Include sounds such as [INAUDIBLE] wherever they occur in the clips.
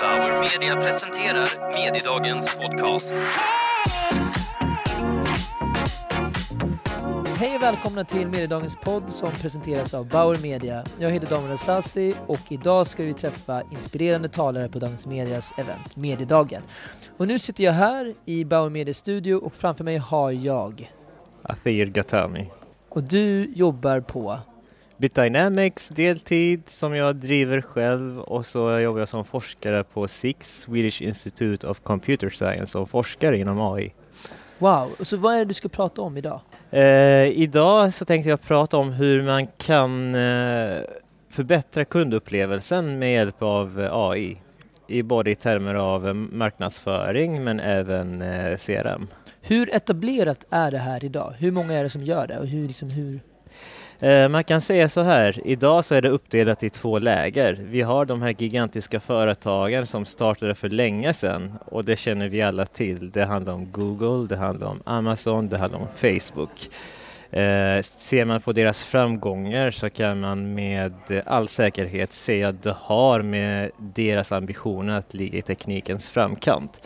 Bauer Media presenterar Mediedagens podcast. Hej och välkomna till Mediedagens podd som presenteras av Bauer Media. Jag heter Daniel Assassi och idag ska vi träffa inspirerande talare på Dagens Medias event Mediedagen. Och nu sitter jag här i Bauer Media studio och framför mig har jag. Athir Gatami. Och du jobbar på? Bitdynamics deltid som jag driver själv och så jobbar jag som forskare på SIX, Swedish Institute of Computer Science och forskare inom AI. Wow, så vad är det du ska prata om idag? Eh, idag så tänkte jag prata om hur man kan eh, förbättra kundupplevelsen med hjälp av eh, AI. I både i termer av marknadsföring men även eh, CRM. Hur etablerat är det här idag? Hur många är det som gör det? Och hur, liksom, hur... Eh, man kan säga så här, idag så är det uppdelat i två läger. Vi har de här gigantiska företagen som startade för länge sedan och det känner vi alla till. Det handlar om Google, det handlar om Amazon, det handlar om Facebook. Eh, ser man på deras framgångar så kan man med all säkerhet se att det har med deras ambitioner att ligga i teknikens framkant.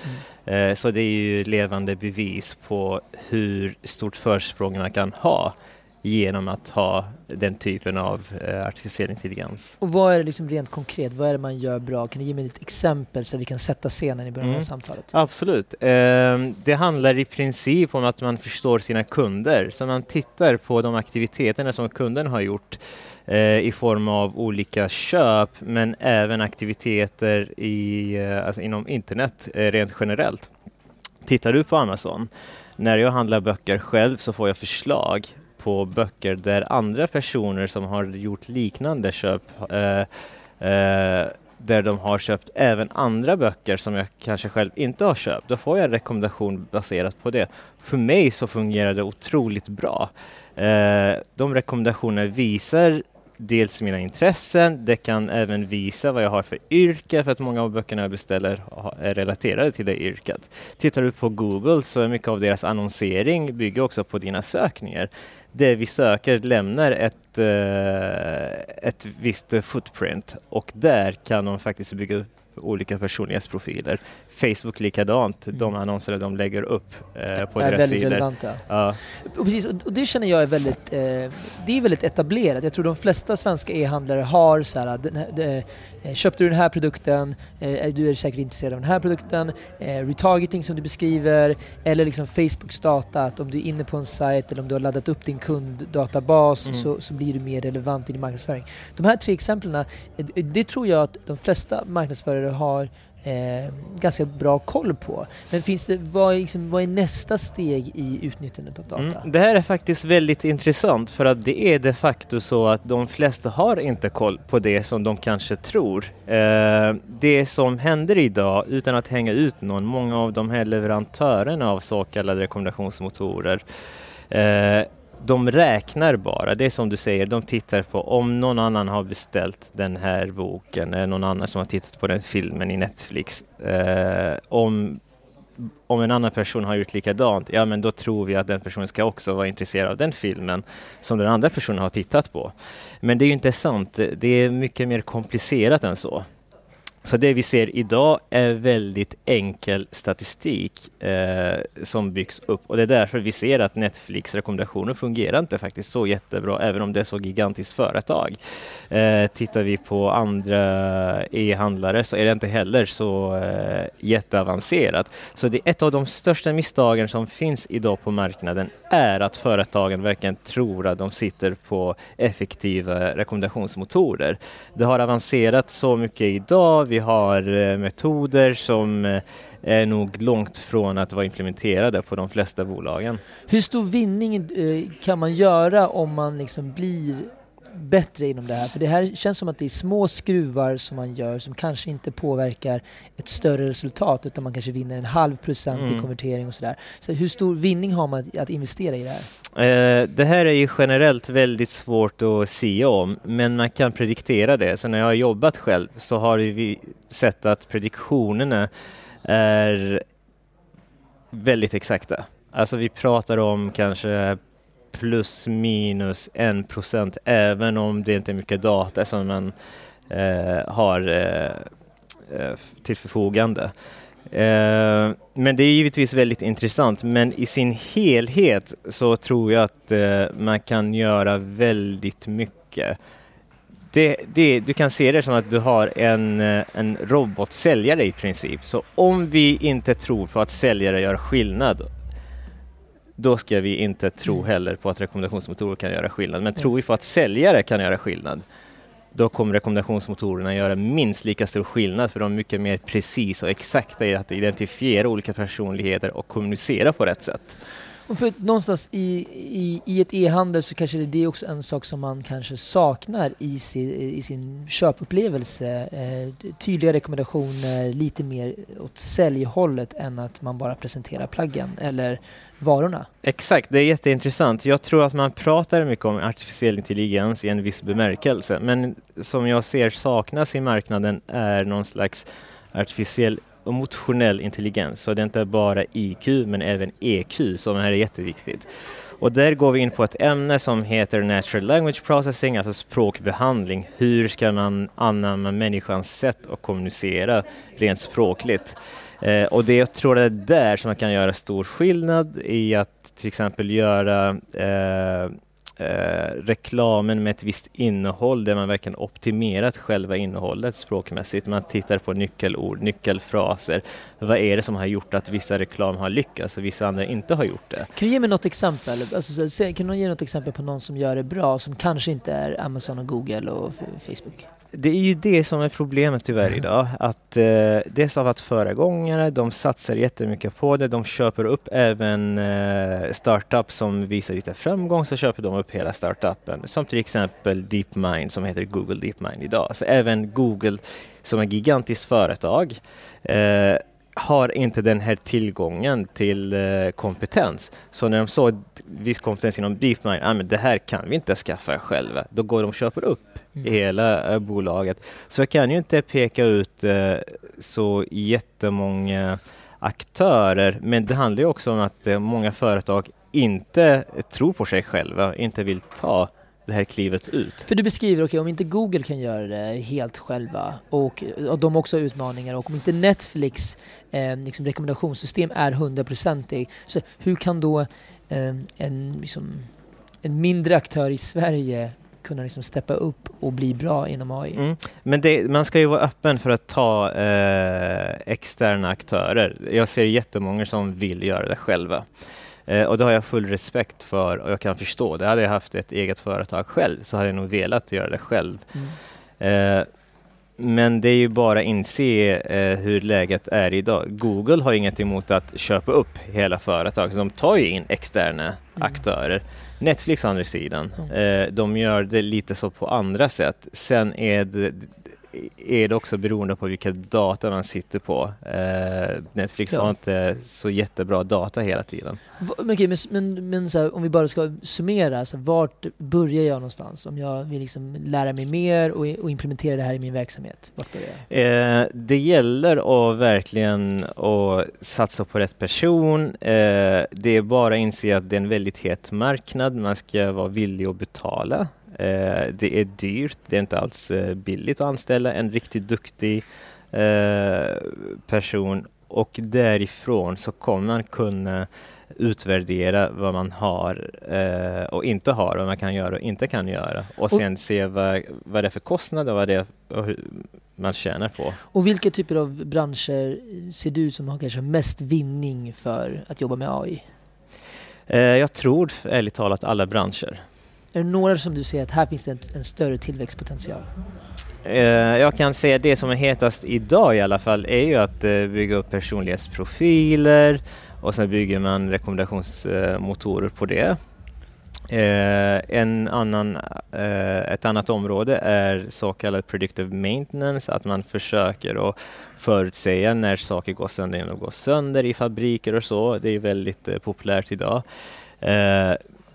Mm. Eh, så det är ju levande bevis på hur stort försprång man kan ha genom att ha den typen av eh, artificiell intelligens. Och vad är det liksom rent konkret, vad är det man gör bra? Kan du ge mig ett exempel så vi kan sätta scenen i början mm. av samtalet? Absolut. Eh, det handlar i princip om att man förstår sina kunder, så man tittar på de aktiviteterna som kunden har gjort eh, i form av olika köp men även aktiviteter i, eh, alltså inom internet eh, rent generellt. Tittar du på Amazon, när jag handlar böcker själv så får jag förslag på böcker där andra personer som har gjort liknande köp eh, eh, där de har köpt även andra böcker som jag kanske själv inte har köpt. Då får jag en rekommendation baserat på det. För mig så fungerar det otroligt bra. Eh, de rekommendationerna visar dels mina intressen, det kan även visa vad jag har för yrke för att många av böckerna jag beställer är relaterade till det yrket. Tittar du på Google så är mycket av deras annonsering bygger också på dina sökningar det vi söker lämnar ett, eh, ett visst footprint och där kan de faktiskt bygga upp olika personlighetsprofiler. Facebook likadant, mm. de annonserna de lägger upp eh, på är deras väldigt sidor. Relevanta. Ja. Och precis, och det känner jag är väldigt, eh, det är väldigt etablerat. Jag tror de flesta svenska e-handlare har så här, den, eh, köpte du den här produkten, eh, du är säkert intresserad av den här produkten, eh, retargeting som du beskriver, eller liksom Facebooks data, att om du är inne på en sajt eller om du har laddat upp din kunddatabas mm. så, så blir du mer relevant i din marknadsföring. De här tre exemplen, eh, det tror jag att de flesta marknadsförare har eh, ganska bra koll på. Men finns det, vad, är, liksom, vad är nästa steg i utnyttjandet av data? Mm, det här är faktiskt väldigt intressant för att det är de facto så att de flesta har inte koll på det som de kanske tror. Eh, det som händer idag, utan att hänga ut någon, många av de här leverantörerna av så kallade rekommendationsmotorer eh, de räknar bara, det är som du säger, de tittar på om någon annan har beställt den här boken, eller någon annan som har tittat på den filmen i Netflix. Eh, om, om en annan person har gjort likadant, ja men då tror vi att den personen ska också vara intresserad av den filmen som den andra personen har tittat på. Men det är ju inte sant, det är mycket mer komplicerat än så. Så det vi ser idag är väldigt enkel statistik eh, som byggs upp och det är därför vi ser att Netflix rekommendationer fungerar inte faktiskt så jättebra även om det är så gigantiskt företag. Eh, tittar vi på andra e-handlare så är det inte heller så eh, jätteavancerat. Så det är ett av de största misstagen som finns idag på marknaden är att företagen verkligen tror att de sitter på effektiva rekommendationsmotorer. Det har avancerat så mycket idag vi har eh, metoder som eh, är nog långt från att vara implementerade på de flesta bolagen. Hur stor vinning eh, kan man göra om man liksom blir bättre inom det här? För det här känns som att det är små skruvar som man gör som kanske inte påverkar ett större resultat utan man kanske vinner en halv procent mm. i konvertering och sådär. Så hur stor vinning har man att investera i det här? Eh, det här är ju generellt väldigt svårt att säga om, men man kan prediktera det. Så när jag har jobbat själv så har vi sett att prediktionerna är väldigt exakta. Alltså vi pratar om kanske plus minus en procent även om det inte är mycket data som man eh, har eh, eh till förfogande. Eh, men det är givetvis väldigt intressant, men i sin helhet så tror jag att eh, man kan göra väldigt mycket. Det, det, du kan se det som att du har en, eh, en robotsäljare i princip. Så om vi inte tror på att säljare gör skillnad, då ska vi inte tro Mm. heller på att rekommendationsmotorer kan göra skillnad. Men tror vi på att säljare kan göra skillnad, då kommer rekommendationsmotorerna göra minst lika stor skillnad för de är mycket mer precisa och exakta i att identifiera olika personligheter och kommunicera på rätt sätt. Och för någonstans i, i, i ett e-handel så kanske det är också en sak som man kanske saknar i sin, i sin köpupplevelse. Eh, tydliga rekommendationer, lite mer åt säljhållet än att man bara presenterar plaggen eller varorna. Exakt, det är jätteintressant. Jag tror att man pratar mycket om artificiell intelligens i en viss bemärkelse, men som jag ser saknas i marknaden är någon slags artificiell emotionell intelligens. Så det är inte bara IQ men även EQ som här är jätteviktigt. Och där går vi in på ett ämne som heter Natural Language Processing, alltså språkbehandling. Hur ska man anamma människans sätt att kommunicera rent språkligt? Eh, och det jag tror det är där som man kan göra stor skillnad i att till exempel göra eh, eh, reklamen med ett visst innehåll där man verkligen optimerat själva innehållet språkmässigt. Man tittar på nyckelord, nyckelfraser. Vad är det som har gjort att vissa reklam har lyckats och vissa andra inte har gjort det? Kan du ge mig något exempel? Alltså, kan du ge något exempel på någon som gör det bra som kanske inte är Amazon och Google och Facebook? Det är ju det som är problemet tyvärr idag. Att eh, dels av att föregångare, de satsar jättemycket på det. De köper upp även eh, startups som visar lite framgång, så köper de upp hela startupen. Som till exempel DeepMind som heter Google DeepMind idag. Så även Google som är ett gigantiskt företag eh, har inte den här tillgången till eh, kompetens. Så när de såg viss kompetens inom DeepMind, ah, men det här kan vi inte skaffa själva. Då går de och köper upp Mm. hela eh, bolaget. Så jag kan ju inte peka ut eh, så jättemånga aktörer, men det handlar ju också om att eh, många företag inte tror på sig själva, inte vill ta det här klivet ut. För du beskriver, okej om inte Google kan göra det helt själva och, eh, och de också har utmaningar och om inte Netflix eh, liksom rekommendationssystem är hundraprocentig, så hur kan då eh, en, liksom, en mindre aktör i Sverige kunna liksom steppa upp och bli bra inom AI? Mm. Men det, man ska ju vara öppen för att ta eh, externa aktörer. Jag ser jättemånga som vill göra det själva. Eh, och det har jag full respekt för och jag kan förstå. Det hade jag haft ett eget företag själv så hade jag nog velat göra det själv. Mm. Eh, men det är ju bara att inse eh, hur läget är idag. Google har inget emot att köpa upp hela företag, så de tar ju in externa Mm. aktörer. Netflix å andra sidan, Mm. eh, de gör det lite så på andra sätt. Sen är det, är det också beroende på vilka data man sitter på. Eh, Netflix Ja. har inte så jättebra data hela tiden. Okej, men, men, men här, om vi bara ska summera, så här, vart börjar jag någonstans? Om jag vill liksom lära mig mer och, och implementera det här i min verksamhet, vart börjar jag? Eh, det gäller att verkligen att satsa på rätt person. Eh, det är bara att inse att det är en väldigt het marknad. Man ska vara villig att betala. Eh, det är dyrt. Det är inte alls eh, billigt att anställa en riktigt duktig eh, person och därifrån så kommer man kunna utvärdera vad man har eh, och inte har, vad man kan göra och inte kan göra och Och- sen se vad, vad det är för kostnader och vad det är och hur man tjänar på. Och vilka typer av branscher ser du som har kanske mest vinning för att jobba med AI? Eh, jag tror ärligt talat alla branscher. Är det några som du ser att här finns det en, en större tillväxtpotential? Eh, jag kan säga det som är hetast idag i alla fall är ju att eh, bygga upp personlighetsprofiler och sen bygger man rekommendationsmotorer på det. Eh, en annan, ett annat område är så kallad predictive maintenance, att man försöker att förutsäga när saker går sönder genom att gå sönder i fabriker och så. Det är väldigt populärt idag.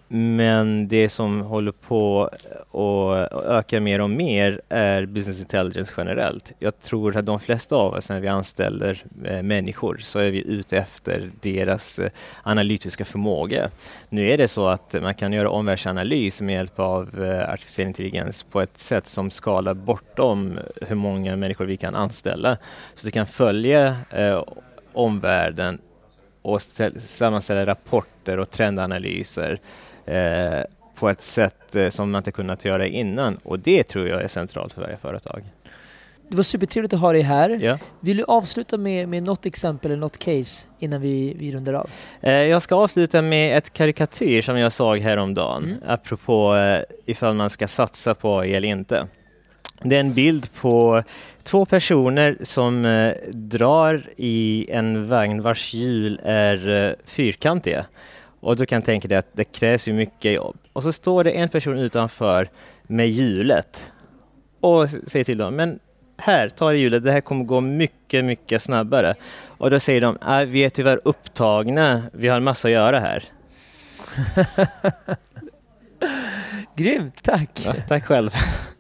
Men det som håller på att öka mer och mer är business intelligence generellt. Jag tror att de flesta av oss när vi anställer eh, människor så är vi ute efter deras eh, analytiska förmåga. Nu är det så att man kan göra omvärldsanalys med hjälp av eh, artificiell intelligens på ett sätt som skalar bortom hur många människor vi kan anställa. Så du kan följa omvärlden och sammanställa rapporter och trendanalyser eh, på ett sätt eh, som man inte kunnat göra innan och det tror jag är centralt för varje företag. Det var supertrevligt att ha dig här. Ja. Vill du avsluta med, med något exempel eller något case innan vi, vi rundar av? Eh, jag ska avsluta med ett karikatyr som jag såg häromdagen mm. apropå ifall man ska satsa på eller inte. Det är en bild på två personer som eh, drar i en vagn vars hjul är eh, fyrkantiga. Och du kan tänka dig att det krävs ju mycket jobb. Och så står det en person utanför med hjulet och säger till dem, men här, ta det hjulet, det här kommer gå mycket, mycket snabbare. Och då säger de, äh, vi är tyvärr upptagna, vi har en massa att göra här. [LAUGHS] Grymt, tack! Ja, tack själv. [LAUGHS]